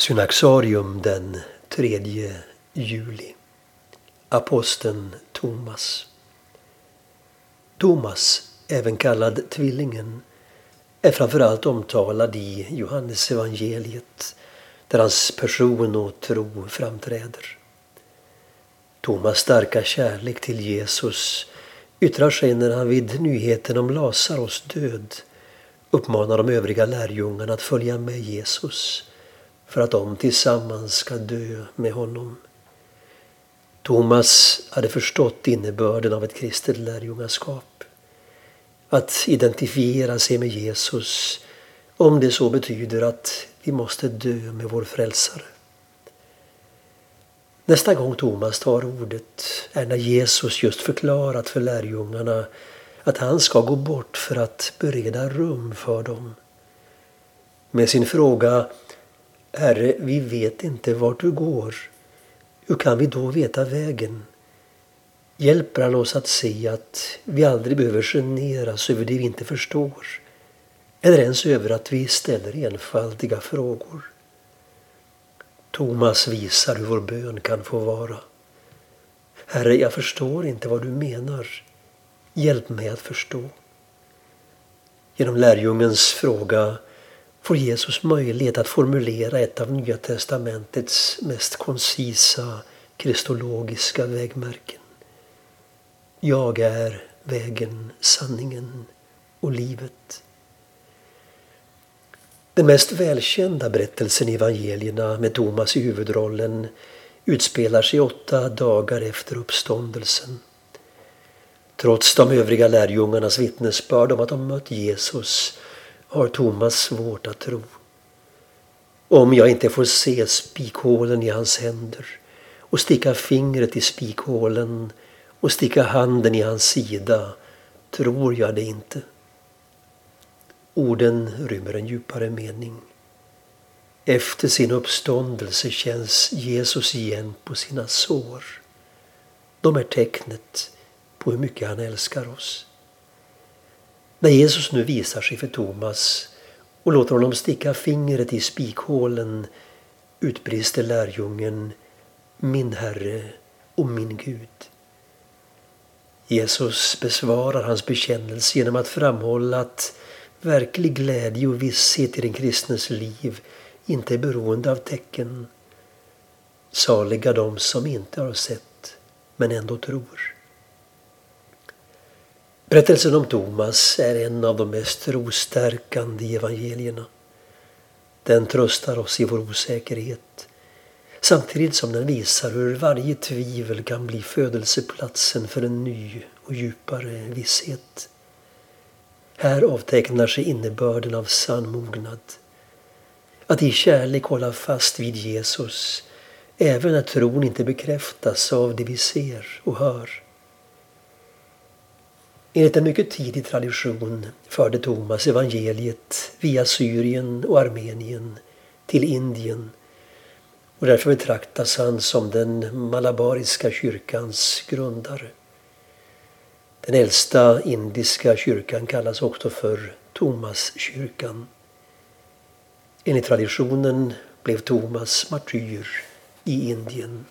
Synaxarium den 3 juli. Aposteln Thomas. Thomas, även kallad Tvillingen, är framförallt omtalad i Johannes evangeliet där hans person och tro framträder. Thomas starka kärlek till Jesus yttrar sig när han vid nyheten om Lasaros död uppmanar de övriga lärjungarna att följa med Jesus för att de tillsammans ska dö med honom. Thomas hade förstått innebörden av ett kristet lärjungaskap. Att identifiera sig med Jesus om det så betyder att vi måste dö med vår frälsare. Nästa gång Thomas tar ordet är när Jesus just förklarat för lärjungarna att han ska gå bort för att bereda rum för dem. Med sin fråga Herre, vi vet inte vart du går. Hur kan vi då veta vägen? Hjälper han oss att se att vi aldrig behöver generas över det vi inte förstår eller ens över att vi ställer enfaldiga frågor. Thomas visar hur vår bön kan få vara. Herre, jag förstår inte vad du menar. Hjälp mig att förstå. Genom lärjungens fråga får Jesus möjlighet att formulera ett av Nya testamentets mest koncisa kristologiska vägmärken. Jag är vägen, sanningen och livet. Den mest välkända berättelsen i evangelierna med Thomas i huvudrollen utspelar sig åtta dagar efter uppståndelsen. Trots de övriga lärjungarnas vittnesbörd om att de mött Jesus har Thomas svårt att tro. Om jag inte får se spikhålen i hans händer och sticka fingret i spikhålen och sticka handen i hans sida tror jag det inte. Orden rymmer en djupare mening. Efter sin uppståndelse känns Jesus igen på sina sår. De är tecknet på hur mycket han älskar oss. När Jesus nu visar sig för Thomas och låter honom sticka fingret i spikhålen utbrister lärjungen Min Herre och min Gud. Jesus besvarar hans bekännelse genom att framhålla att verklig glädje och visshet i den kristnes liv inte är beroende av tecken. Saliga de som inte har sett men ändå tror. Berättelsen om Thomas är en av de mest trostärkande i evangelierna. Den tröstar oss i vår osäkerhet samtidigt som den visar hur varje tvivel kan bli födelseplatsen för en ny och djupare visshet. Här avtecknar sig innebörden av sann mognad. Att i kärlek hålla fast vid Jesus även när tron inte bekräftas av det vi ser och hör. Enligt en mycket tidig tradition förde Thomas evangeliet via Syrien och Armenien till Indien och därför betraktas han som den malabariska kyrkans grundare. Den äldsta indiska kyrkan kallas också för Thomaskyrkan. Enligt traditionen blev Thomas martyr i Indien